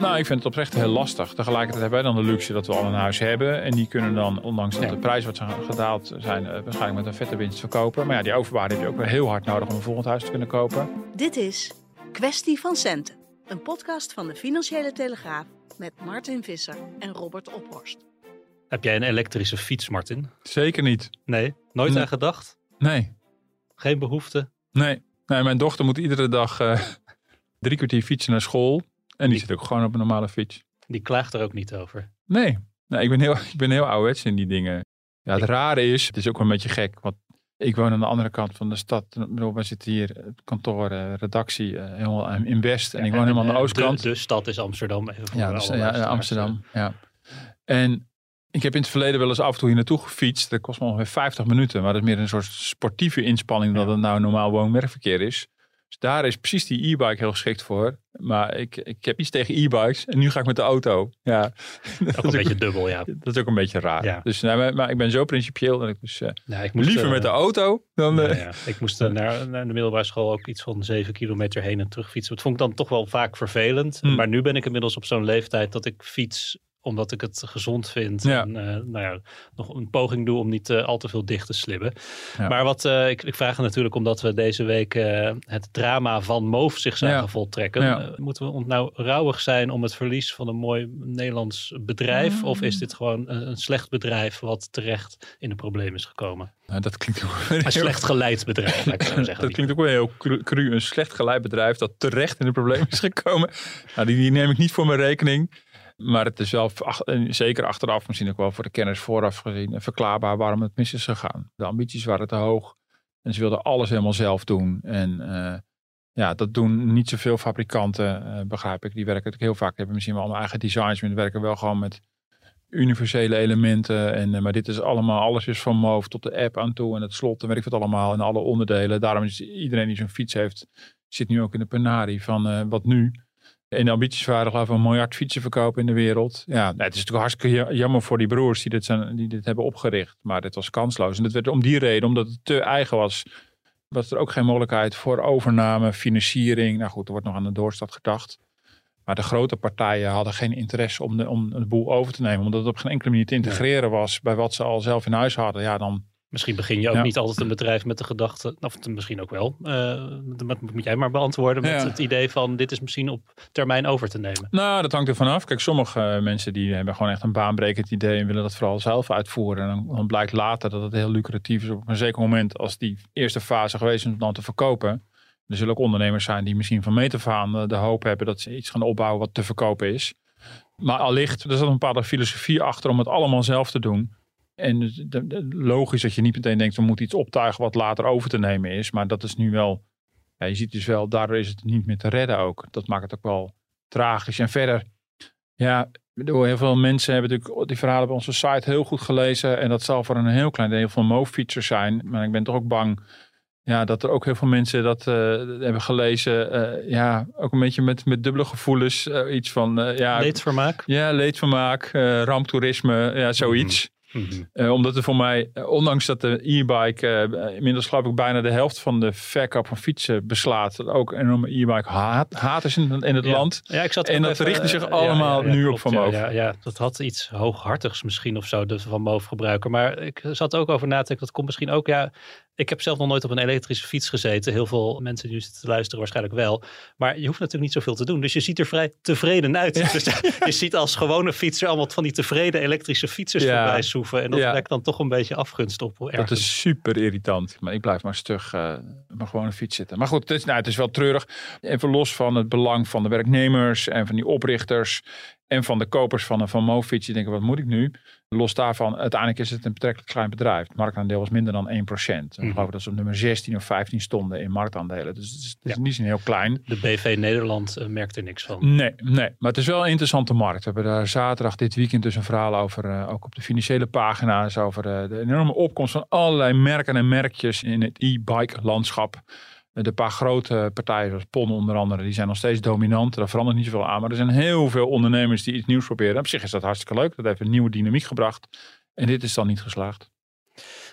Nou, ik vind het oprecht heel lastig. Tegelijkertijd hebben wij dan de luxe dat we al een huis hebben. En die kunnen dan, ondanks dat de prijs wat gedaald zijn, eh, waarschijnlijk met een vette winst verkopen. Maar ja, die overwaarde heb je ook weer heel hard nodig om een volgend huis te kunnen kopen. Dit is Kwestie van Centen. Een podcast van de Financiële Telegraaf met Martin Visser en Robert Ophorst. Heb jij een elektrische fiets, Martin? Zeker niet. Nee, nooit Nee. aan gedacht? Nee, Geen behoefte? nee. nee mijn dochter moet iedere dag eh, drie kwartier fietsen naar school. En die zit ook gewoon op een normale fiets. Die klaagt er ook niet over. Nee, nee ik, ben heel, ik ben heel ouderwets in die dingen. Ja, het rare is, het is ook wel een beetje gek. Want ik woon aan de andere kant van de stad. We zitten hier, het kantoor, eh, redactie, eh, helemaal in West. En ik woon helemaal aan de Eh, oostkant. De, de stad is Amsterdam. Even voor Ja, dus, ja. Amsterdam. Ja. En ik heb in het verleden wel eens af en toe hier naartoe gefietst. Dat kost me ongeveer 50 minuten. Maar dat is meer een soort sportieve inspanning dan dat het nou normaal woon-werkverkeer is. Dus daar is precies die e-bike heel geschikt voor. Maar ik, ik heb iets tegen e-bikes en nu ga ik met de auto. Ja, dat, Ook is een beetje dubbel, ja. dat is ook een beetje raar. Ja. Dus, nou, maar, maar ik ben zo principieel dat ik dus eh, ik moest, liever eh, met de auto dan... ja, eh, ja. Ik moest naar, naar de middelbare school ook iets van zeven kilometer heen en terug fietsen. Dat vond ik dan toch wel vaak vervelend. Hmm. Maar nu ben ik inmiddels op zo'n leeftijd dat ik fiets omdat ik het gezond vind. Ja. En eh, nou ja, nog een poging doe om niet eh, al te veel dicht te slibben. Ja. Maar wat eh, ik, ik vraag het natuurlijk omdat we deze week het drama van Moof zich zagen Ja. voltrekken. Moeten we ons nou rouwig zijn om het verlies van een mooi Nederlands bedrijf? Of is dit gewoon een, een slecht bedrijf wat terecht in de problemen is gekomen? nou, dat klinkt ook Een slecht geleid bedrijf, laat ik zo zeggen. Dat klinkt ook wel heel cru, cru. Een slecht geleid bedrijf dat terecht in de problemen is gekomen. nou, die, die neem ik niet voor mijn rekening. Maar het is wel, zeker achteraf, misschien ook wel voor de kennis vooraf gezien, eh, verklaarbaar waarom het mis is gegaan. De ambities waren te hoog en ze wilden alles helemaal zelf doen. En eh, ja, dat doen niet zoveel fabrikanten, eh, begrijp ik. Die werken natuurlijk heel vaak, hebben misschien wel allemaal eigen designs, maar die werken wel gewoon met universele elementen. En, maar dit is allemaal, alles is van MOVE tot de app aan toe en het slot en weet ik allemaal en alle onderdelen. Daarom is iedereen die zo'n fiets heeft, zit nu ook in de penarie van wat nu. En de ambities waren geloof ik een miljard fietsen verkopen in de wereld. Ja, nou, het is natuurlijk hartstikke ja- jammer voor die broers die dit, zijn, die dit hebben opgericht. Maar dit was kansloos. En dat werd om die reden, omdat het te eigen was, was er ook geen mogelijkheid voor overname, financiering. Nou goed, er wordt nog aan de doorstad gedacht. Maar de grote partijen hadden geen interesse om de, om de boel over te nemen. Omdat het op geen enkele manier te integreren was bij wat ze al zelf in huis hadden. Ja, dan Misschien begin je ook Ja. niet altijd een bedrijf met de gedachte, of misschien ook wel, eh, dat moet jij maar beantwoorden, met Ja. het idee van dit is misschien op termijn over te nemen. Nou, dat hangt er vanaf. Kijk, sommige eh, mensen die hebben gewoon echt een baanbrekend idee en willen dat vooral zelf uitvoeren. En dan, dan blijkt later dat het heel lucratief is op een zeker moment als die eerste fase geweest is om dan te verkopen. Er zullen ook ondernemers zijn die misschien van meet af aan eh, de hoop hebben dat ze iets gaan opbouwen wat te verkopen is. Maar allicht, er zat een bepaalde filosofie achter om het allemaal zelf te doen. En logisch dat je niet meteen denkt, we moeten iets optuigen wat later over te nemen is. Maar dat is nu wel, ja, je ziet dus wel, daardoor is het niet meer te redden ook. Dat maakt het ook wel tragisch. En verder, ja, heel veel mensen hebben natuurlijk die verhalen op onze site heel goed gelezen. En dat zal voor een heel klein deel van Mo-features zijn. Maar ik ben toch ook bang ja, dat er ook heel veel mensen dat eh, hebben gelezen. eh, ja, ook een beetje met, met dubbele gevoelens. eh, iets van, ja, Leedvermaak? ja, leedvermaak, eh ramptoerisme, ja, zoiets. Mhm. Eh, omdat er voor mij, eh, ondanks dat de e-bike eh, inmiddels geloof ik bijna de helft van de verkoop van fietsen beslaat, dat ook enorme e-bike haat, is in, in het Ja. land. Ja, ik zat En dat richten zich allemaal nu op Van ja, Moof. Ja, dat had iets hooghartigs misschien of zo, de Van Moof gebruiker. Maar ik zat ook over na te denken, dat komt misschien ook, ja, ik heb zelf nog nooit op een elektrische fiets gezeten. Heel veel mensen die nu zitten te luisteren waarschijnlijk wel. Maar je hoeft natuurlijk niet zoveel te doen. Dus je ziet er vrij tevreden uit. Dus je ziet als gewone fietser allemaal van die tevreden elektrische fietsers Ja. voorbij soeven. En dat Ja. dan toch een beetje afgunst op. Dat ergens. is super irritant. Maar ik blijf maar stug eh maar gewoon een fiets zitten. Maar goed, het is, nou, het is wel treurig. Even los van het belang van de werknemers en van die oprichters. En van de kopers van een Van. Die denken, wat moet ik nu? Los daarvan, uiteindelijk is het een betrekkelijk klein bedrijf. Het marktaandeel was minder dan 1%. Ik Mhm. geloof dat ze op nummer 16 of 15 stonden in marktaandelen. Dus het is, het is Ja. niet zo heel klein. De BV Nederland eh, merkt er niks van. Nee, nee, maar het is wel een interessante markt. We hebben daar zaterdag dit weekend dus een verhaal over, eh, ook op de financiële pagina's, over eh, de enorme opkomst van allerlei merken en merkjes in het e-bike landschap. Eh, De paar grote partijen, zoals PON onder andere, die zijn nog steeds dominant. Daar verandert niet zoveel aan. Maar er zijn heel veel ondernemers die iets nieuws proberen. Op zich is dat hartstikke leuk. Dat heeft een nieuwe dynamiek gebracht. En dit is dan niet geslaagd.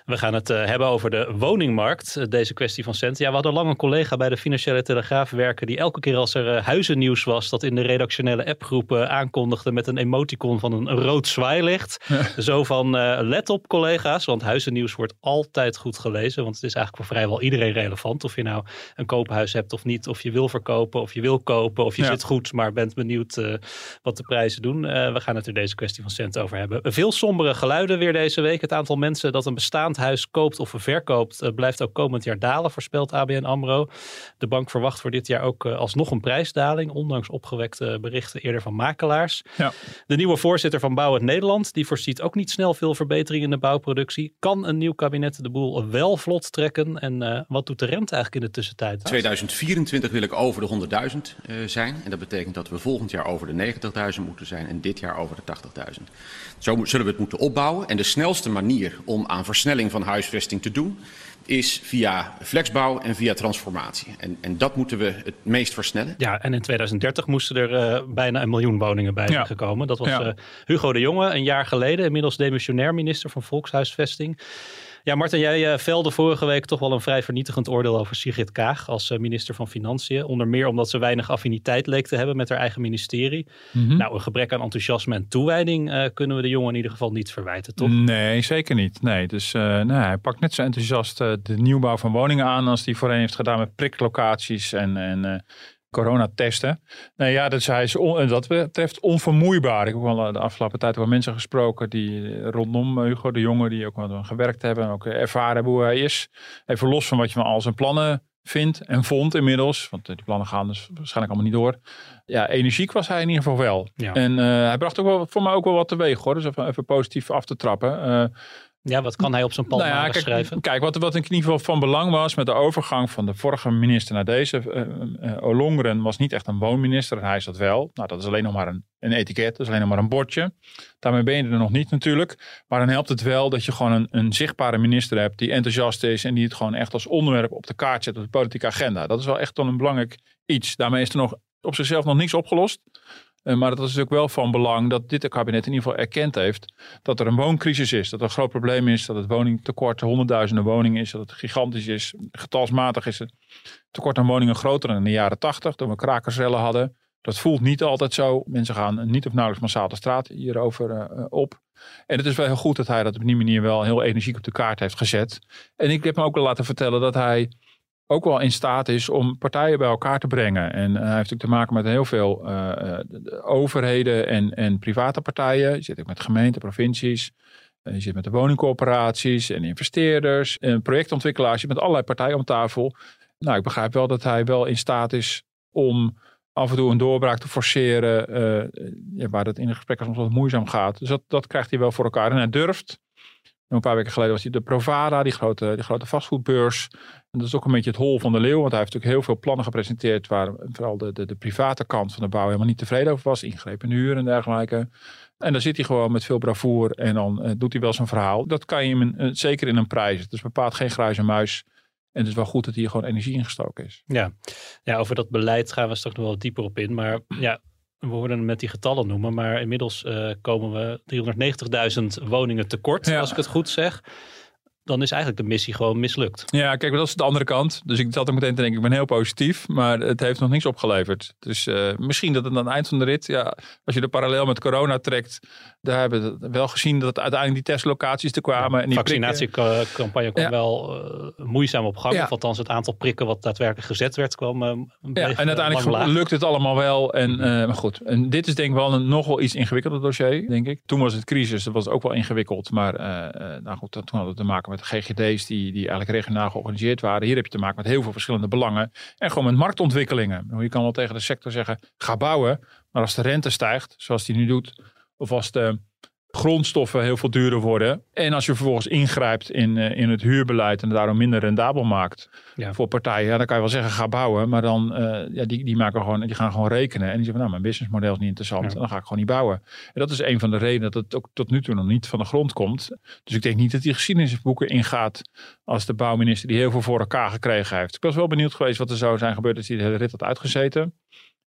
We gaan het eh, hebben over de woningmarkt. eh, deze kwestie van centen. Ja, we hadden lang een collega bij de Financiële Telegraaf werken. die elke keer als er eh, huizennieuws was. dat in de redactionele appgroep aankondigde. met een emoticon van een rood zwaailicht. Zo van: let op, collega's. Want huizennieuws wordt altijd goed gelezen. Want het is eigenlijk voor vrijwel iedereen relevant. Of je nou een koophuis hebt of niet. Of je wil verkopen of je wil kopen. Of je Ja. zit goed, maar bent benieuwd wat de prijzen doen. We gaan het er deze kwestie van centen over hebben. Veel sombere geluiden weer deze week. Het aantal mensen dat een bestaand huis koopt of verkoopt, eh, blijft ook komend jaar dalen, voorspelt ABN AMRO. De bank verwacht voor dit jaar ook eh, alsnog een prijsdaling, ondanks opgewekte berichten eerder van makelaars. Ja. De nieuwe voorzitter van Bouw het Nederland, die voorziet ook niet snel veel verbetering in de bouwproductie. Kan een nieuw kabinet de boel wel vlot trekken? En eh, wat doet de rente eigenlijk in de tussentijd? 2024 wil ik over de 100.000 eh, zijn. En dat betekent dat we volgend jaar over de 90.000 moeten zijn en dit jaar over de 80.000. Zo zullen we het moeten opbouwen. En de snelste manier om aan versnelling van huisvesting te doen is via flexbouw en via transformatie. En, en dat moeten we het meest versnellen. Ja, en in 2030 moesten er eh, bijna een miljoen woningen bij Ja. gekomen. Dat was Ja. eh, Hugo de Jonge, een jaar geleden, inmiddels demissionair minister van Volkshuisvesting. Ja, Martin, jij eh, velde vorige week toch wel een vrij vernietigend oordeel over Sigrid Kaag als eh, minister van Financiën. Onder meer omdat ze weinig affiniteit leek te hebben met haar eigen ministerie. Mhm. Nou, een gebrek aan enthousiasme en toewijding eh, kunnen we de jongen in ieder geval niet verwijten, toch? Nee, zeker niet. Nee, dus eh, nou, hij pakt net zo enthousiast de nieuwbouw van woningen aan als hij voorheen heeft gedaan met priklocaties en, en coronatesten. Nee, ja, dus hij is on- dat betreft onvermoeibaar. Ik heb wel eh, de afgelopen tijd wel mensen gesproken die eh, rondom Hugo de Jonge, die ook wel gewerkt hebben en ook eh, ervaren hebben hoe hij is. Even los van wat je van al zijn plannen vindt en vond inmiddels, want die plannen gaan dus waarschijnlijk allemaal niet door. Ja, energiek was hij in ieder geval wel. Ja. En hij bracht ook wel, voor mij ook wel wat teweeg hoor, dus even, even positief af te trappen. Ja, wat kan hij op zijn nou ja, kijk, schrijven? kijk wat, wat in ieder geval van belang was met de overgang van de vorige minister naar deze. Olongren was niet echt een woonminister en hij is dat wel. Nou, dat is alleen nog maar een, een etiket, dat is alleen nog maar een bordje. Daarmee ben je er nog niet natuurlijk. Maar dan helpt het wel dat je gewoon een, een zichtbare minister hebt die enthousiast is en die het gewoon echt als onderwerp op de kaart zet op de politieke agenda. Dat is wel echt dan een belangrijk iets. Daarmee is er nog op zichzelf nog niks opgelost. Eh, Maar dat is natuurlijk wel van belang dat dit kabinet in ieder geval erkend heeft dat er een wooncrisis is. Dat er een groot probleem is. Dat het woningtekort honderdduizenden woningen is. Dat het gigantisch is. Getalsmatig is het tekort aan woningen groter dan in de jaren tachtig. Toen we krakersrellen hadden. Dat voelt niet altijd zo. Mensen gaan niet of nauwelijks massaal de straat hierover eh, op. En het is wel heel goed dat hij dat op die manier wel heel energiek op de kaart heeft gezet. En ik heb me ook wel laten vertellen dat hij ook wel in staat is om partijen bij elkaar te brengen. En eh, hij heeft natuurlijk te maken met heel veel eh, de- de overheden en, en private partijen. Je zit ook met gemeenten, provincies. Eh, Je zit met de woningcorporaties en investeerders en projectontwikkelaars. Je zit met allerlei partijen om tafel. Nou, ik begrijp wel dat hij wel in staat is om af en toe een doorbraak te forceren. ja, waar dat in de gesprekken soms wat moeizaam gaat. Dus dat, dat krijgt hij wel voor elkaar. En hij durft. Een paar weken geleden was hij de Provada, die grote, die grote vastgoedbeurs. En dat is ook een beetje het hol van de leeuw. Want hij heeft natuurlijk heel veel plannen gepresenteerd. waar vooral de, de, de private kant van de bouw helemaal niet tevreden over was. Ingreep in de huur en dergelijke. En dan zit hij gewoon met veel bravoer. En dan eh, doet hij wel zijn verhaal. Dat kan je hem eh, zeker in een prijs. Het is bepaald geen grijze muis. En het is wel goed dat hier gewoon energie ingestoken is. Ja. ja, over dat beleid gaan we straks nog wel dieper op in. Maar ja, we hoorden met die getallen noemen. Maar inmiddels eh, komen we 390.000 woningen tekort, Ja. als ik het goed zeg. dan is eigenlijk de missie gewoon mislukt. Ja, kijk, dat is de andere kant. Dus ik zat ook meteen te denken, ik ben heel positief, maar het heeft nog niks opgeleverd. Dus uh, misschien dat het aan het eind van de rit, ja, als je de parallel met corona trekt, daar hebben we wel gezien dat uiteindelijk die testlocaties te kwamen. Ja, en die vaccinatiecampagne kwam wel uh, moeizaam op gang. Ja. Of althans het aantal prikken wat daadwerkelijk gezet werd kwam uh, Ja, en uiteindelijk lukt het allemaal wel. En, maar goed, en dit is denk ik wel een nogal iets ingewikkelder dossier, denk ik. Toen was het crisis, dat was ook wel ingewikkeld. Maar nou goed, toen hadden we te maken met GGD's die, die eigenlijk regionaal georganiseerd waren. Hier heb je te maken met heel veel verschillende belangen. En gewoon met marktontwikkelingen. Je kan wel tegen de sector zeggen, ga bouwen. Maar als de rente stijgt, zoals die nu doet. Of als de grondstoffen heel veel duurder worden. En als je vervolgens ingrijpt in, uh, in het huurbeleid en daarom minder rendabel maakt ja. voor partijen, ja, dan kan je wel zeggen ga bouwen, maar dan uh, ja, die, die, maken gewoon, die gaan gewoon rekenen en die zeggen nou mijn businessmodel is niet interessant, ja. dan ga ik gewoon niet bouwen. En dat is een van de redenen dat het ook tot nu toe nog niet van de grond komt. Dus ik denk niet dat die geschiedenisboeken ingaat als de bouwminister die heel veel voor elkaar gekregen heeft. Ik was wel benieuwd geweest wat er zou zijn gebeurd als hij de hele rit had uitgezeten.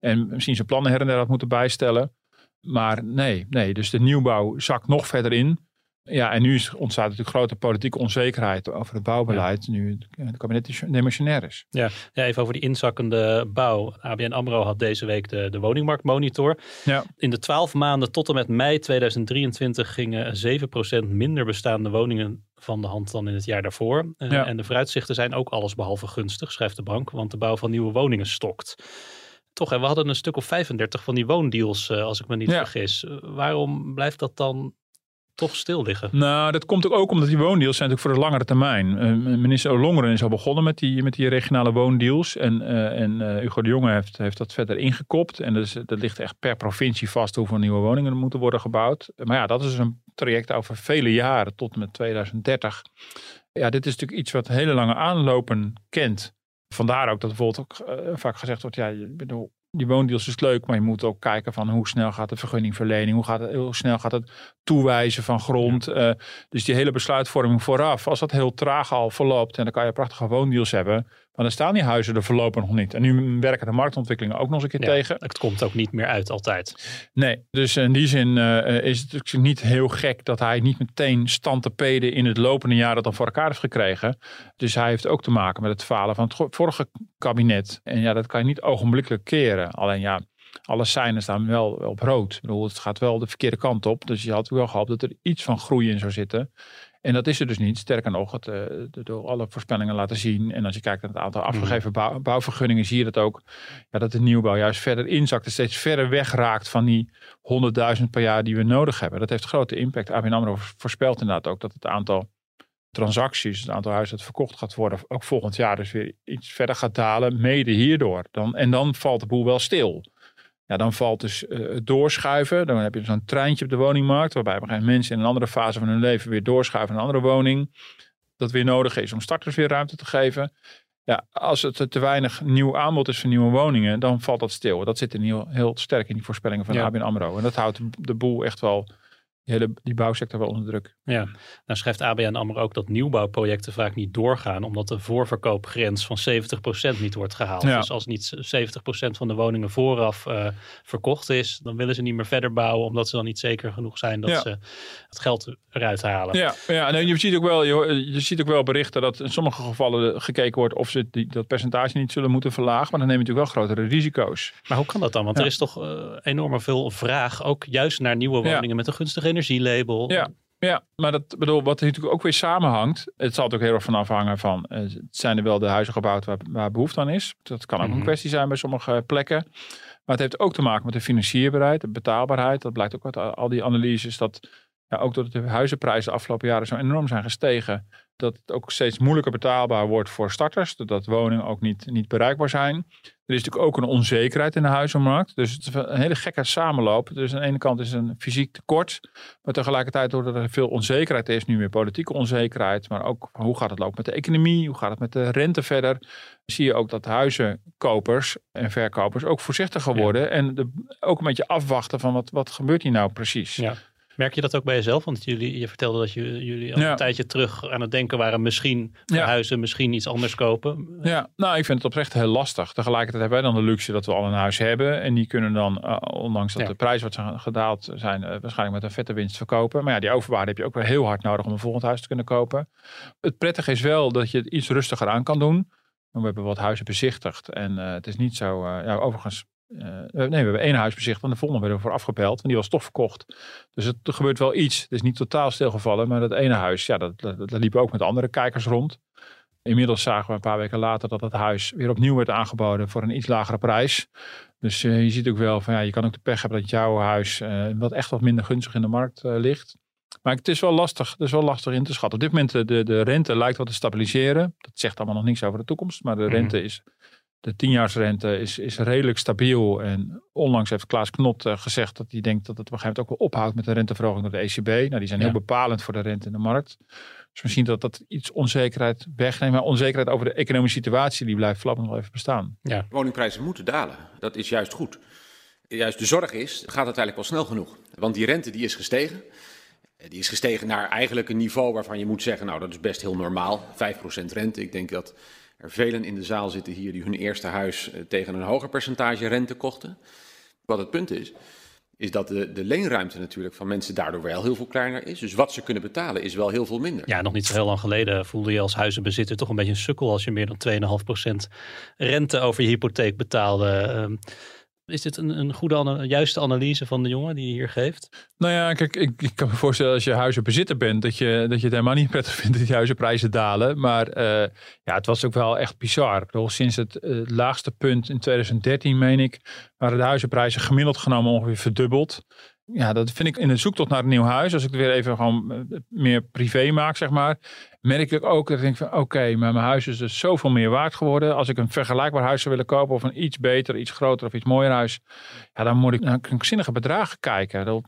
En misschien zijn plannen her en der had moeten bijstellen. Maar nee, nee, dus de nieuwbouw zakt nog verder in. Ja, en nu is, ontstaat natuurlijk grote politieke onzekerheid over het bouwbeleid. Nu het kabinet demissionair is. Ja, ja, even over die inzakkende bouw. ABN AMRO had deze week de, de woningmarktmonitor. Ja. In de twaalf maanden tot en met mei 2023 gingen 7% minder bestaande woningen van de hand dan in het jaar daarvoor. Ja. En de vooruitzichten zijn ook allesbehalve gunstig, schrijft de bank. Want de bouw van nieuwe woningen stokt. Toch, en we hadden een stuk of 35 van die woondeals, uh, als ik me niet vergis. Uh, waarom blijft dat dan toch stil liggen? Nou, dat komt ook omdat die woondeals zijn natuurlijk voor de langere termijn. Uh, minister Olongeren is al begonnen met die, met die regionale woondeals. En, en Hugo de Jonge heeft, heeft dat verder ingekopt. En dus, dat ligt echt per provincie vast hoeveel nieuwe woningen er moeten worden gebouwd. Maar ja, dat is een traject over vele jaren tot en met 2030. Ja, dit is natuurlijk iets wat hele lange aanlopen kent. Vandaar ook dat bijvoorbeeld ook uh, vaak gezegd wordt, ja, je bedoel, die woondeals is leuk, maar je moet ook kijken van hoe snel gaat de vergunningverlening, hoe, gaat het, hoe snel gaat het toewijzen van grond. Ja. Uh, dus die hele besluitvorming vooraf, als dat heel traag al verloopt, en dan kan je prachtige woondeals hebben, maar dan staan die huizen er voorlopig nog niet. En nu werken de marktontwikkelingen ook nog eens een keer ja, tegen. Het komt ook niet meer uit altijd. Nee, dus in die zin uh, is het natuurlijk niet heel gek dat hij niet meteen stand te peden in het lopende jaar dat dan voor elkaar heeft gekregen. Dus hij heeft ook te maken met het falen van het vorige kabinet. En ja, dat kan je niet ogenblikkelijk keren. Alleen ja, alle seinen staan wel op rood. Ik bedoel, het gaat wel de verkeerde kant op. Dus je had wel gehoopt dat er iets van groei in zou zitten. En dat is er dus niet. Sterker nog, het, uh, door alle voorspellingen laten zien. En als je kijkt naar het aantal afgegeven bouw, bouwvergunningen, zie je dat ook. Ja, dat de nieuwbouw juist verder inzakt en steeds verder wegraakt van die 100.000 per jaar die we nodig hebben. Dat heeft grote impact. ABN AMRO voorspelt inderdaad ook dat het aantal transacties, het aantal huizen dat verkocht gaat worden, ook volgend jaar dus weer iets verder gaat dalen, mede hierdoor. Dan, en dan valt de boel wel stil. Ja, dan valt dus uh, doorschuiven. Dan heb je zo'n treintje op de woningmarkt, waarbij mensen in een andere fase van hun leven weer doorschuiven naar een andere woning. Dat weer nodig is om starters weer ruimte te geven. Ja, als het te weinig nieuw aanbod is voor nieuwe woningen, dan valt dat stil. Dat zit in heel, heel sterk in die voorspellingen van ja. ABN AMRO. En dat houdt de boel echt wel die, hele, die bouwsector wel onder druk. Ja, nou schrijft ABN AMRO ook dat nieuwbouwprojecten vaak niet doorgaan omdat de voorverkoopgrens van 70% niet wordt gehaald. Ja. Dus als niet 70% van de woningen vooraf uh, verkocht is, dan willen ze niet meer verder bouwen omdat ze dan niet zeker genoeg zijn dat ja. ze het geld eruit halen. Ja, ja en je ziet, ook wel, je, je, ziet ook wel berichten dat in sommige gevallen gekeken wordt of ze die, dat percentage niet zullen moeten verlagen, maar dan neem je natuurlijk wel grotere risico's. Maar hoe kan dat dan? Want er is toch uh, enorm veel vraag, ook juist naar nieuwe woningen met een gunstige energielabel. Ja. Ja, maar dat bedoel, wat natuurlijk ook weer samenhangt. Het zal ook heel erg van afhangen van. Uh, zijn er wel de huizen gebouwd waar, waar behoefte aan is? Dat kan ook mm -hmm. een kwestie zijn bij sommige plekken. Maar het heeft ook te maken met de financierbaarheid, de betaalbaarheid. Dat blijkt ook uit al die analyses. Dat ja, ook doordat de huizenprijzen de afgelopen jaren zo enorm zijn gestegen. Dat het ook steeds moeilijker betaalbaar wordt voor starters. Dat woningen ook niet, niet bereikbaar zijn. Er is natuurlijk ook een onzekerheid in de huizenmarkt. Dus het is een hele gekke samenloop. Dus aan de ene kant is een fysiek tekort. Maar tegelijkertijd doordat er veel onzekerheid is, nu meer politieke onzekerheid. Maar ook hoe gaat het lopen met de economie? Hoe gaat het met de rente verder? Zie je ook dat huizenkopers en verkopers ook voorzichtiger worden. Ja. En de, ook een beetje afwachten van wat, wat gebeurt hier nou precies. Ja. Merk je dat ook bij jezelf? Want jullie, je vertelde dat je, jullie al Ja. een tijdje terug aan het denken waren misschien Ja. verhuizen, misschien iets anders kopen. Ja, nou, ik vind het oprecht heel lastig. Tegelijkertijd hebben wij dan de luxe dat we al een huis hebben. En die kunnen dan, eh, ondanks dat Ja. de prijzen wat zijn gedaald zijn, eh, waarschijnlijk met een vette winst verkopen. Maar ja, die overwaarde heb je ook weer heel hard nodig om een volgend huis te kunnen kopen. Het prettige is wel dat je het iets rustiger aan kan doen. We hebben wat huizen bezichtigd. En eh, het is niet zo, ja, overigens, eh, nee, we hebben één huis bezichtigd en de volgende werden we voor afgepeld. En die was toch verkocht. Dus het, er gebeurt wel iets. Het is niet totaal stilgevallen. Maar dat ene huis, ja, dat, dat, ook met andere kijkers rond. Inmiddels zagen we een paar weken later dat het huis weer opnieuw werd aangeboden voor een iets lagere prijs. Dus eh, je ziet ook wel van ja, je kan ook de pech hebben dat jouw huis eh, wat echt wat minder gunstig in de markt ligt. Maar het is wel lastig, het is wel lastig in te schatten. Op dit moment de, de, de rente lijkt wat te stabiliseren. Dat zegt allemaal nog niks over de toekomst, maar de Mhm. rente is, de tienjaarsrente is, is redelijk stabiel. En onlangs heeft Klaas Knot eh, gezegd dat hij denkt dat het op een gegeven moment ook wel ophoudt met de renteverhoging door de ECB. Nou, die zijn Ja. heel bepalend voor de rente in de markt. Dus misschien dat dat iets onzekerheid wegneemt. Maar onzekerheid over de economische situatie, die blijft voorlopig nog wel even bestaan. Woningprijzen moeten dalen. Dat is juist goed. Juist de zorg is, gaat het eigenlijk wel snel genoeg. Want die rente die is gestegen. Die is gestegen naar eigenlijk een niveau waarvan je moet zeggen, nou dat is best heel normaal. 5% rente. Ik denk dat er velen in de zaal zitten hier die hun eerste huis eh, tegen een hoger percentage rente kochten. Wat het punt is, is dat de, de leenruimte natuurlijk van mensen daardoor wel heel veel kleiner is. Dus wat ze kunnen betalen is wel heel veel minder. Ja, nog niet zo heel lang geleden voelde je als huizenbezitter toch een beetje een sukkel als je meer dan 2,5% rente over je hypotheek betaalde. Ehm, is dit een, een goede, juiste analyse van de jongen die je hier geeft? Nou ja, kijk, ik, ik kan me voorstellen als je huizenbezitter bent, dat je, dat je het helemaal niet prettig vindt dat die huizenprijzen dalen. Maar eh, ja, het was ook wel echt bizar. Bedoel, sinds het eh, laagste punt in 2013, meen ik, waren de huizenprijzen gemiddeld genomen ongeveer verdubbeld. Ja, dat vind ik in de zoektocht naar een nieuw huis. Als ik het weer even gewoon eh, meer privé maak, zeg maar. Merk ik ook dat ik denk van oké, maar mijn huis is dus zoveel meer waard geworden. Als ik een vergelijkbaar huis zou willen kopen of een iets beter, iets groter of iets mooier huis. Ja, dan moet ik naar krankzinnige bedragen kijken.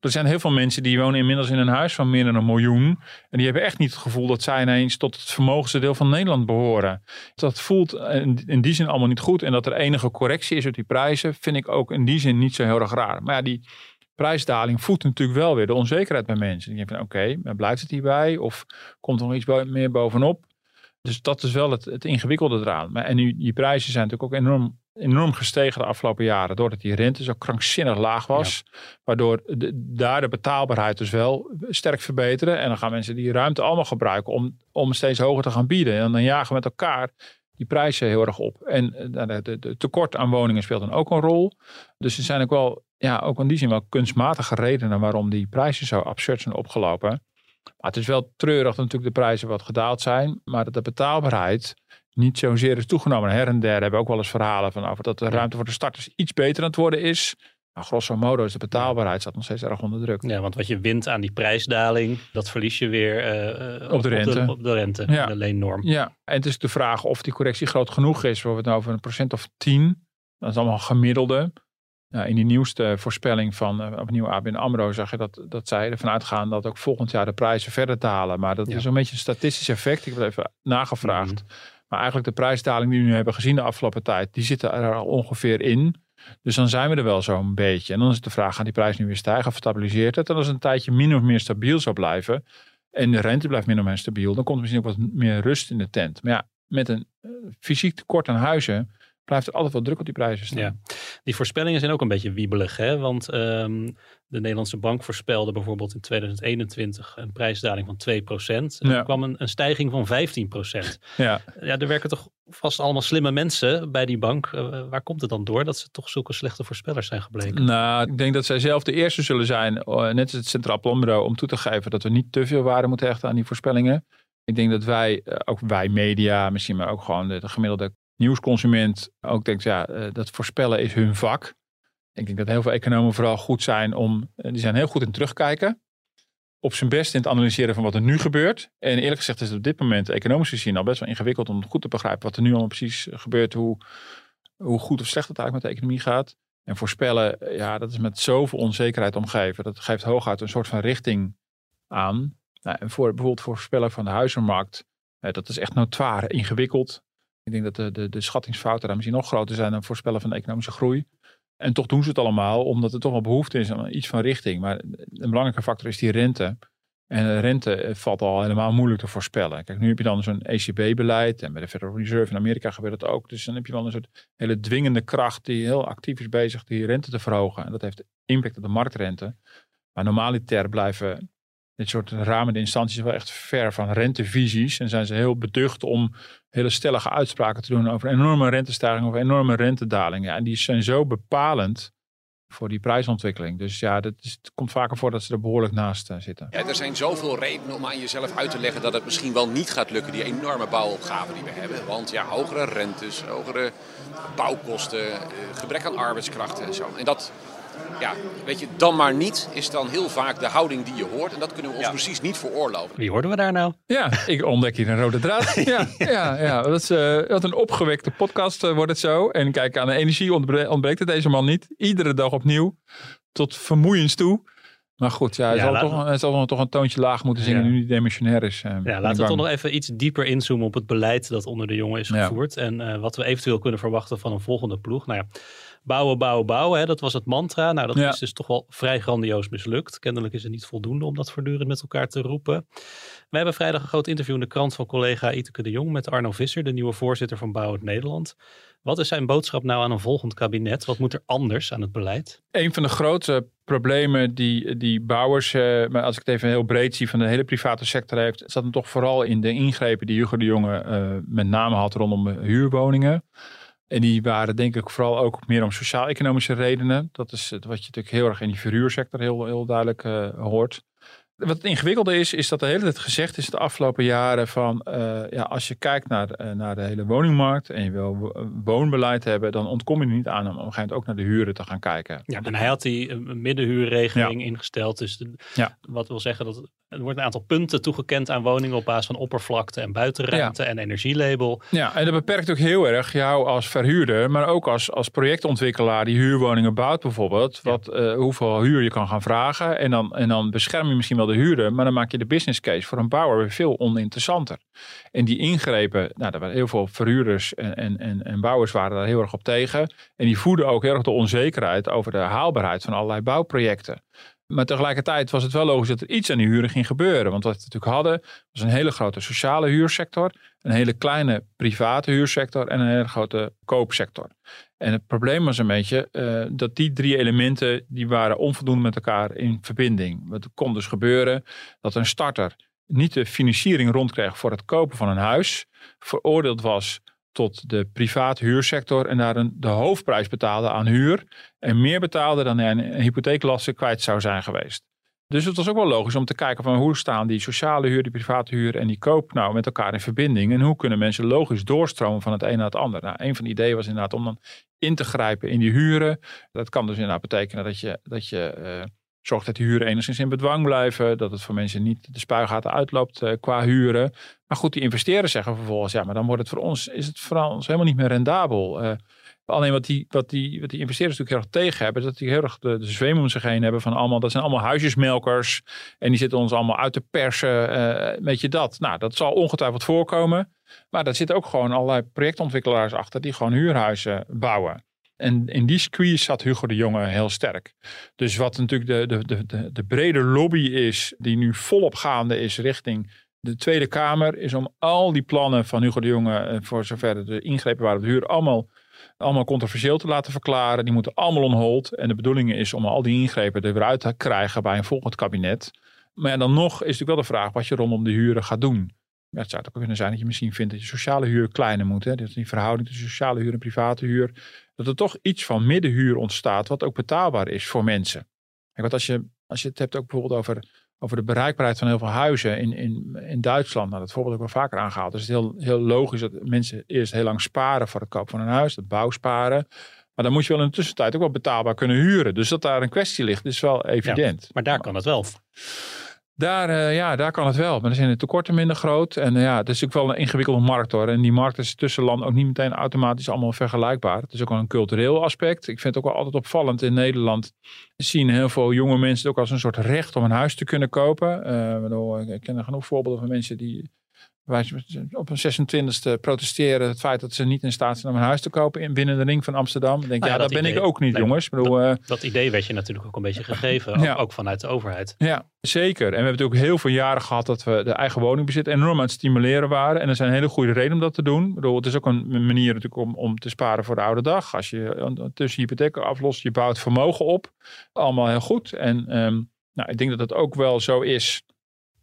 Er zijn heel veel mensen die wonen inmiddels in een huis van meer dan een miljoen. En die hebben echt niet het gevoel dat zij ineens tot het vermogendste deel van Nederland behoren. Dat voelt in, in die zin allemaal niet goed. En dat er enige correctie is op die prijzen, vind ik ook in die zin niet zo heel erg raar. Maar ja, die prijsdaling voedt natuurlijk wel weer de onzekerheid bij mensen. Die denken van oké, maar blijft het hierbij? Of komt er nog iets meer bovenop? Dus dat is wel het, het ingewikkelde eraan. Maar, en nu, die prijzen zijn natuurlijk ook enorm, enorm gestegen de afgelopen jaren. Doordat die rente zo krankzinnig laag was. Waardoor de, daar de betaalbaarheid dus wel sterk verbeteren. En dan gaan mensen die ruimte allemaal gebruiken om, om steeds hoger te gaan bieden. En dan jagen we met elkaar die prijzen heel erg op. En eh, de, de, de tekort aan woningen speelt dan ook een rol. Dus er zijn ook wel, ja, ook in die zin wel kunstmatige redenen waarom die prijzen zo absurd zijn opgelopen. Maar het is wel treurig dat natuurlijk de prijzen wat gedaald zijn. Maar dat de betaalbaarheid niet zozeer is toegenomen. Her en der hebben we ook wel eens verhalen van over dat de ruimte voor de starters iets beter aan het worden is. Maar grosso modo is de betaalbaarheid staat nog steeds erg onder druk. Ja, want wat je wint aan die prijsdaling, dat verlies je weer eh, eh, Op de rente. Op de, rente, Ja. de leennorm. Ja, en het is de vraag of die correctie groot genoeg is. We hebben het nou over een procent of 10. Dat is allemaal gemiddelde. Nou, in die nieuwste voorspelling van uh, opnieuw ABN AMRO zag je dat, dat zij ervan uitgaan dat ook volgend jaar de prijzen verder dalen. Maar dat Ja. is een beetje een statistisch effect. Ik heb het even nagevraagd. Maar eigenlijk de prijsdaling die we nu hebben gezien de afgelopen tijd, die zitten er al ongeveer in. Dus dan zijn we er wel zo'n beetje. En dan is de vraag, gaat die prijs nu weer stijgen of stabiliseert het? En als het een tijdje min of meer stabiel zou blijven en de rente blijft min of meer stabiel, dan komt er misschien ook wat meer rust in de tent. Maar ja, met een uh, fysiek tekort aan huizen blijft er altijd wel druk op die prijzen staan. Ja. Die voorspellingen zijn ook een beetje wiebelig. Hè? Want um, de Nederlandse bank voorspelde bijvoorbeeld in 2021 een prijsdaling van 2%. En Ja. er kwam een, een stijging van 15%. Ja. Ja, er werken toch vast allemaal slimme mensen bij die bank. Uh, waar komt het dan door dat ze toch zulke slechte voorspellers zijn gebleken? Nou, ik denk dat zij zelf de eerste zullen zijn, uh, net als het Centraal Planbureau, om toe te geven dat we niet te veel waarde moeten hechten aan die voorspellingen. Ik denk dat wij, uh, ook wij media, misschien maar ook gewoon de, de gemiddelde nieuwsconsument ook denkt, ja, uh, dat voorspellen is hun vak. Ik denk dat heel veel economen vooral goed zijn om, uh, die zijn heel goed in terugkijken. Op zijn best in het analyseren van wat er nu gebeurt. En eerlijk gezegd is het op dit moment economisch gezien al best wel ingewikkeld om goed te begrijpen wat er nu allemaal precies gebeurt. Hoe, hoe goed of slecht het eigenlijk met de economie gaat. En voorspellen, ja, dat is met zoveel onzekerheid omgeven. Dat geeft hooguit een soort van richting aan. Nou, en voor, bijvoorbeeld voor voorspellen van de huizenmarkt, eh, dat is echt notoire ingewikkeld. Ik denk dat de, de, de schattingsfouten daar misschien nog groter zijn dan voorspellen van de economische groei. En toch doen ze het allemaal, omdat er toch wel behoefte is aan iets van richting. Maar een belangrijke factor is die rente. En rente valt al helemaal moeilijk te voorspellen. Kijk, nu heb je dan zo'n ECB-beleid. En bij de Federal Reserve in Amerika gebeurt dat ook. Dus dan heb je wel een soort hele dwingende kracht die heel actief is bezig die rente te verhogen. En dat heeft impact op de marktrente. Maar normaliter blijven dit soort ramende instanties wel echt ver van rentevisies. En zijn ze heel beducht om hele stellige uitspraken te doen over enorme rentestijgingen of enorme rentedalingen. En die zijn zo bepalend voor die prijsontwikkeling. Dus ja, dat is, het komt vaker voor dat ze er behoorlijk naast uh, zitten. Ja, er zijn zoveel redenen om aan jezelf uit te leggen dat het misschien wel niet gaat lukken, die enorme bouwopgave die we hebben. Want ja, hogere rentes, hogere bouwkosten, uh, gebrek aan arbeidskrachten en zo. En dat, ja, weet je, dan maar niet is dan heel vaak de houding die je hoort. En dat kunnen we ons precies niet veroorloven. Wie hoorden we daar nou? Ja, ik ontdek hier een rode draad. ja, ja, ja. Dat is uh, wat een opgewekte podcast uh, wordt het zo. En kijk, aan de energie ontbre ontbreekt het deze man niet. Iedere dag opnieuw, tot vermoeiens toe. Maar goed, ja, hij, ja, zal, toch, hij zal toch een toontje laag moeten zingen ja. nu hij demissionair is. Uh, ja, laten we toch nog even iets dieper inzoomen op het beleid dat onder de jongen is gevoerd. Ja. En wat we eventueel kunnen verwachten van een volgende ploeg. Nou ja, bouwen, bouwen, bouwen. Hè? Dat was het mantra. Nou, dat ja. is dus toch wel vrij grandioos mislukt. Kennelijk is het niet voldoende om dat voortdurend met elkaar te roepen. We hebben vrijdag een groot interview in de krant van collega Iteke de Jong met Arno Visser, de nieuwe voorzitter van Bouwend Nederland. Wat is zijn boodschap nou aan een volgend kabinet? Wat moet er anders aan het beleid? Een van de grote problemen die, die bouwers, eh, maar als ik het even heel breed zie, van de hele private sector heeft, zat hem toch vooral in de ingrepen die Hugo de Jonge uh, met name had rondom huurwoningen. En die waren denk ik vooral ook meer om sociaal-economische redenen. Dat is wat je natuurlijk heel erg in die verhuursector heel, heel duidelijk uh, hoort. Wat het ingewikkelde is, is dat de hele tijd gezegd is de afgelopen jaren van uh, ja, als je kijkt naar, uh, naar de hele woningmarkt en je wil woonbeleid hebben, dan ontkom je er niet aan om op een gegeven moment ook naar de huren te gaan kijken. Ja, en hij had die middenhuurregeling ja. ingesteld. Dus de, ja. wat wil zeggen dat er wordt een aantal punten toegekend aan woningen op basis van oppervlakte en buitenruimte ja. en energielabel. Ja, en dat beperkt ook heel erg jou als verhuurder, maar ook als, als projectontwikkelaar die huurwoningen bouwt bijvoorbeeld. Wat, uh, hoeveel huur je kan gaan vragen. En dan, en dan bescherm je misschien wel de huurder, maar dan maak je de business case voor een bouwer weer veel oninteressanter. En die ingrepen, nou, daar waren heel veel verhuurders en, en, en, en bouwers waren daar heel erg op tegen. En die voeden ook heel erg de onzekerheid over de haalbaarheid van allerlei bouwprojecten. Maar tegelijkertijd was het wel logisch dat er iets aan die huren ging gebeuren. Want wat we natuurlijk hadden, was een hele grote sociale huursector, een hele kleine private huursector en een hele grote koopsector. En het probleem was een beetje uh, dat die drie elementen, die waren onvoldoende met elkaar in verbinding. Het kon dus gebeuren dat een starter niet de financiering rondkreeg voor het kopen van een huis, veroordeeld was tot de private huursector en daar een, de hoofdprijs betaalde aan huur en meer betaalde dan hij een hypotheeklasse kwijt zou zijn geweest. Dus het was ook wel logisch om te kijken van hoe staan die sociale huur, die private huur en die koop nou met elkaar in verbinding en hoe kunnen mensen logisch doorstromen van het een naar het ander. Nou, een van de ideeën was inderdaad om dan in te grijpen in die huren. Dat kan dus inderdaad betekenen dat je, dat je uh, zorgt dat de huren enigszins in bedwang blijven. Dat het voor mensen niet de spuigaten uitloopt uh, qua huren. Maar goed, die investeerders zeggen vervolgens, ja, maar dan wordt het voor ons, is het voor ons helemaal niet meer rendabel. Uh, alleen wat die, wat, die, wat die investeerders natuurlijk heel erg tegen hebben, is dat die heel erg de, de zweem om zich heen hebben van allemaal, dat zijn allemaal huisjesmelkers. En die zitten ons allemaal uit te persen. Uh, weet je dat? Nou, dat zal ongetwijfeld voorkomen. Maar daar zitten ook gewoon allerlei projectontwikkelaars achter die gewoon huurhuizen bouwen. En in die squeeze zat Hugo de Jonge heel sterk. Dus wat natuurlijk de, de, de, de brede lobby is, die nu volop gaande is richting de Tweede Kamer, is om al die plannen van Hugo de Jonge, voor zover de ingrepen waren op de huur, allemaal, allemaal controversieel te laten verklaren. Die moeten allemaal on hold. En de bedoeling is om al die ingrepen er weer uit te krijgen bij een volgend kabinet. Maar ja, dan nog is natuurlijk wel de vraag wat je rondom de huren gaat doen. Ja, het zou ook kunnen zijn dat je misschien vindt dat je sociale huur kleiner moet. Hè? Dat die verhouding tussen sociale huur en private huur. Dat er toch iets van middenhuur ontstaat wat ook betaalbaar is voor mensen. Kijk, want als je, als je het hebt ook bijvoorbeeld over, over de bereikbaarheid van heel veel huizen in, in, in Duitsland. Nou, dat voorbeeld ook wel vaker aangehaald. Dus het is heel, heel logisch dat mensen eerst heel lang sparen voor het koop van een huis. Dat bouwsparen. Maar dan moet je wel in de tussentijd ook wel betaalbaar kunnen huren. Dus dat daar een kwestie ligt, is wel evident. Ja, maar daar kan het wel. Daar, uh, ja, daar kan het wel. Maar dan zijn de tekorten minder groot. En uh, ja, het is natuurlijk wel een ingewikkelde markt hoor. En die markt is tussen landen ook niet meteen automatisch allemaal vergelijkbaar. Het is ook wel een cultureel aspect. Ik vind het ook wel altijd opvallend in Nederland. Zien heel veel jonge mensen het ook als een soort recht om een huis te kunnen kopen. Uh, ik ken er genoeg voorbeelden van mensen die wij op een 26e protesteren het feit dat ze niet in staat zijn om een huis te kopen in, binnen de ring van Amsterdam. Ik denk, Nou ja, dat dat ben idee- ik ook niet, nee, jongens. Ik bedoel, eh, Dat idee werd je natuurlijk ook een beetje gegeven, Ja. ook, ook vanuit de overheid. Ja, zeker. En we hebben natuurlijk heel veel jaren gehad dat we de eigen woningbezit enorm aan het stimuleren waren. En er zijn hele goede redenen om dat te doen. Ik bedoel, het is ook een manier natuurlijk om, om te sparen voor de oude dag. Als je tussen je hypotheek aflost, je bouwt vermogen op. Allemaal heel goed. En ehm, nou, ik denk dat het ook wel zo is.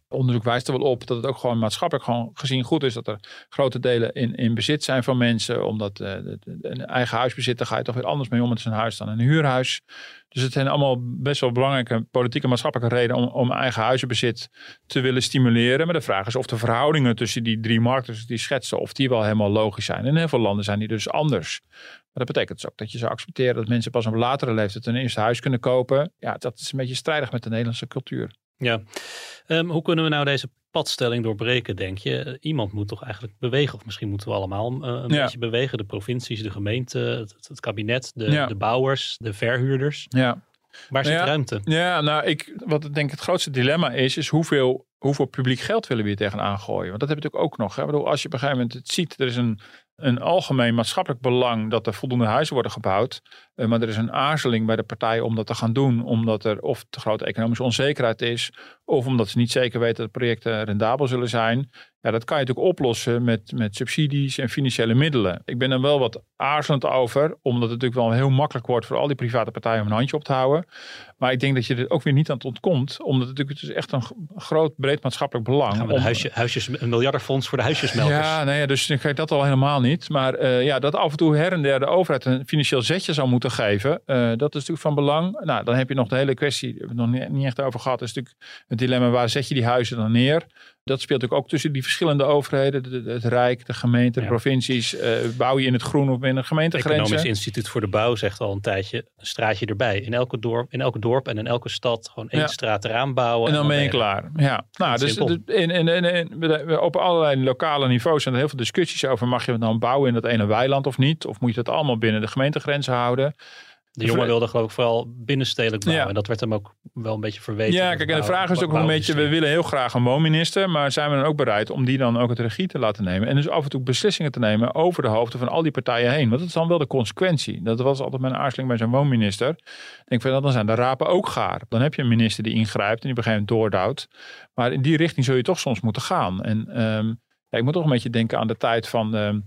Onderzoek wijst er wel op dat het ook gewoon maatschappelijk gewoon gezien goed is dat er grote delen in, in bezit zijn van mensen. Omdat eh, de- de- een eigen huisbezit, daar ga je toch weer anders mee om met zijn huis dan een huurhuis. Dus het zijn allemaal best wel belangrijke politieke maatschappelijke redenen om, om eigen huizenbezit te willen stimuleren. Maar de vraag is of de verhoudingen tussen die drie markten die schetsen, of die wel helemaal logisch zijn. In heel veel landen zijn die dus anders. Maar dat betekent dus ook dat je zou accepteren dat mensen pas op latere leeftijd een eerste huis kunnen kopen. Ja, dat is een beetje strijdig met de Nederlandse cultuur. Ja. Ehm, hoe kunnen we nou deze padstelling doorbreken, denk je? Iemand moet toch eigenlijk bewegen, of misschien moeten we allemaal eh, een Ja. beetje bewegen. De provincies, de gemeente, het, het kabinet, de, Ja. de bouwers, de verhuurders. Ja. Waar zit Ja. ruimte? Ja, nou, ik, wat ik denk het grootste dilemma is, is hoeveel, hoeveel publiek geld willen we hier tegenaan gooien? Want dat heb je natuurlijk ook nog. Hè? Ik bedoel, als je op een gegeven moment het ziet, er is een, een algemeen maatschappelijk belang dat er voldoende huizen worden gebouwd. Eh, maar er is een aarzeling bij de partijen om dat te gaan doen, omdat er of te grote economische onzekerheid is, of omdat ze niet zeker weten dat projecten rendabel zullen zijn. Ja, dat kan je natuurlijk oplossen met, met subsidies en financiële middelen. Ik ben er wel wat aarzelend over, omdat het natuurlijk wel heel makkelijk wordt voor al die private partijen om een handje op te houden. Maar ik denk dat je er ook weer niet aan het ontkomt, omdat het natuurlijk het is echt een groot, breed maatschappelijk belang. We om- huisje, huisjes, een miljardenfonds voor de huisjesmelkers? ja, nee, dus dan krijg je dat al helemaal niet. Maar eh, ja, dat af en toe her en der de overheid een financieel zetje zou moeten geven, eh, dat is natuurlijk van belang. Nou, dan heb je nog de hele kwestie, daar hebben we het nog niet, echt over gehad, is natuurlijk het dilemma waar zet je die huizen dan neer? Dat speelt natuurlijk ook tussen die verschillende overheden, de- de- het Rijk, de gemeente, de Ja. provincies. Eh, bouw je in het groen of binnen Het gemeentegrenzen? Economisch Instituut voor de Bouw zegt al een tijdje, een straatje erbij. In elke dorp, in elke dorp en in elke stad gewoon één Ja. straat eraan bouwen. En dan ben je klaar. Ja, nou, dus in, in, in- op allerlei lokale niveaus zijn er heel veel discussies over. Mag je het dan bouwen in dat ene weiland of niet? Of moet je dat allemaal binnen de gemeentegrenzen houden? De jongen wilde geloof ik vooral binnenstedelijk bouwen. Ja. En dat werd hem ook wel een beetje verweten. Ja, kijk, de en de bouw- vraag is ook nog een beetje, we willen heel graag een woonminister, maar zijn we dan ook bereid om die dan ook het regie te laten nemen? En dus af en toe beslissingen te nemen over de hoofden van al die partijen heen. Want dat is dan wel de consequentie. Dat was altijd mijn aarzeling bij zo'n woonminister. Ik denk van, dan zijn de rapen ook gaar. Dan heb je een minister die ingrijpt en die op een gegeven moment doordouwt. Maar in die richting zul je toch soms moeten gaan. En ehm, ja, ik moet toch een beetje denken aan de tijd van... ehm,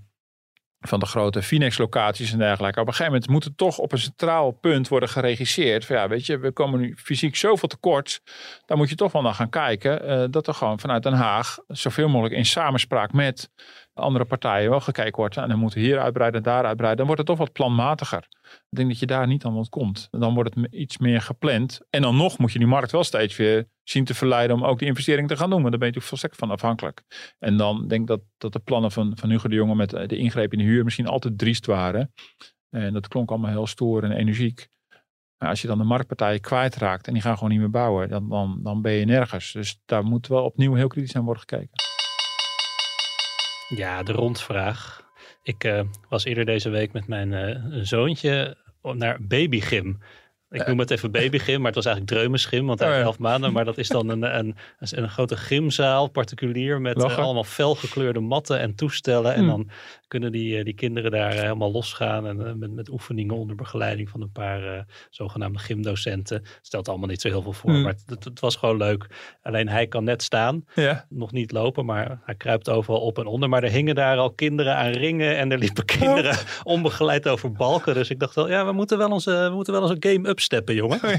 van de grote Finex-locaties en dergelijke. Op een gegeven moment moet het toch op een centraal punt worden geregisseerd. Van ja, weet je, we komen nu fysiek zoveel tekort. Daar moet je toch wel naar gaan kijken. eh, dat er gewoon vanuit Den Haag zoveel mogelijk in samenspraak met andere partijen wel gekeken wordt. En dan moeten we hier uitbreiden, daar uitbreiden. Dan wordt het toch wat planmatiger. Ik denk dat je daar niet aan ontkomt. Dan wordt het iets meer gepland. En dan nog moet je die markt wel steeds weer zien te verleiden om ook die investering te gaan doen. Want daar ben je natuurlijk volstrekt van afhankelijk. En dan denk ik dat, dat de plannen van, van Hugo de Jonge met eh, de ingreep in de huur misschien altijd driest waren. En dat klonk allemaal heel stoer en energiek. Maar als je dan de marktpartijen kwijtraakt en die gaan gewoon niet meer bouwen, dan, dan, dan ben je nergens. Dus daar moet wel opnieuw heel kritisch aan worden gekeken. Ja, de rondvraag. Ik eh, was eerder deze week met mijn eh, zoontje naar babygym. Ik noem het even babygym, maar het was eigenlijk dreumenschim, want hij Oh is ja. elf maanden. Maar dat is dan een, een, een, een grote gymzaal, particulier, met eh, allemaal felgekleurde matten en toestellen. En Hmm. dan kunnen die, eh, die kinderen daar eh, helemaal losgaan en eh, met, met oefeningen onder begeleiding van een paar zogenaamde gymdocenten. Stelt allemaal niet zo heel veel voor, Hmm. maar het, het, was gewoon leuk. Alleen hij kan net staan Ja. nog niet lopen, maar hij kruipt overal op en onder. Maar er hingen daar al kinderen aan ringen en er liepen kinderen onbegeleid over balken. Dus ik dacht wel, ja, we moeten wel onze, we moeten wel eens een game upsteppen, jongen.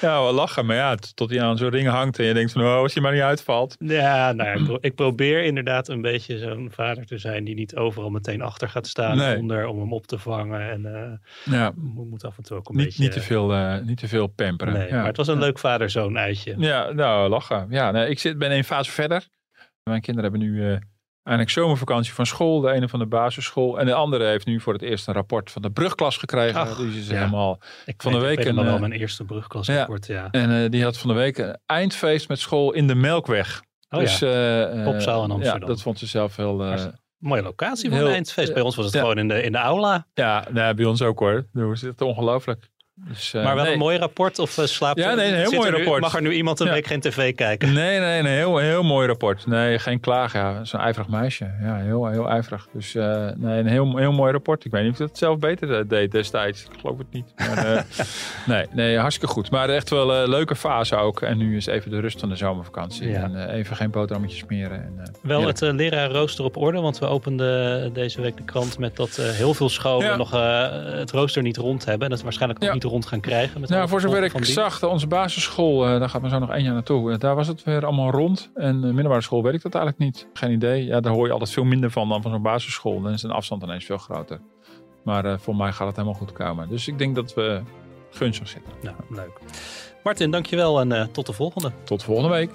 Ja, wel lachen. Maar ja, tot hij aan zo'n ring hangt en je denkt van, oh, als je maar niet uitvalt. Ja, nou ja, ik, pro- ik probeer inderdaad een beetje zo'n vader te zijn die niet overal meteen achter gaat staan Nee. onder om hem op te vangen. En eh Ja, moet, af en toe ook een niet, beetje... niet, te veel, eh, niet te veel pamperen. Nee, ja. maar het was een leuk vader-zoon eitje. Ja, nou, lachen. Ja, nee, ik zit, ben een fase verder. Mijn kinderen hebben nu eh eindelijk zomervakantie van school. De ene van de basisschool. En de andere heeft nu voor het eerst een rapport van de brugklas gekregen. Ach, die is ja. helemaal... Ik Van de weet- ik week een, wel eh, mijn eerste brugklasrapport, ja. En die had van de week een eindfeest met school in de Melkweg. Oh dus, ja, eh, eh, Popzaal in Amsterdam. Ja, dat vond ze zelf heel... eh, mooie locatie voor heel- een eindfeest. Bij ons was het ja. gewoon in de, in de aula. ja, nou, bij ons ook hoor. We zitten ongelooflijk. Dus, uh, maar wel nee. een mooi rapport of uh, slaapt Ja, nee, een heel mooi nu, rapport. Mag er nu iemand een Ja. week geen tv kijken? Nee, nee, nee, heel, heel mooi rapport. Nee, geen klagen. Ja, zo'n ijverig meisje. Ja, heel, heel ijverig. Dus uh, nee, een heel, heel mooi rapport. Ik weet niet of ik het zelf beter deed destijds. Ik geloof het niet. Maar, nee, nee, hartstikke goed. Maar echt wel een leuke fase ook. En nu is even de rust van de zomervakantie. Ja. En even geen boterhammetjes smeren. En, wel het lerarenrooster op orde. Want we openden deze week de krant met dat heel veel scholen nog het rooster niet rond hebben. En het waarschijnlijk ook Ja. niet rond gaan krijgen. Met Nou, voor zover ik zag, onze basisschool, eh, daar gaat maar zo nog één jaar naartoe. Eh, daar was het weer allemaal rond. En de middelbare school weet ik dat eigenlijk niet. Geen idee. Ja, daar hoor je altijd veel minder van dan van zo'n basisschool. Dan is de afstand ineens veel groter. Maar eh, voor mij gaat het helemaal goed komen. Dus ik denk dat we gunstig zitten. Nou, leuk. Martin, dankjewel en tot de volgende. Tot volgende week.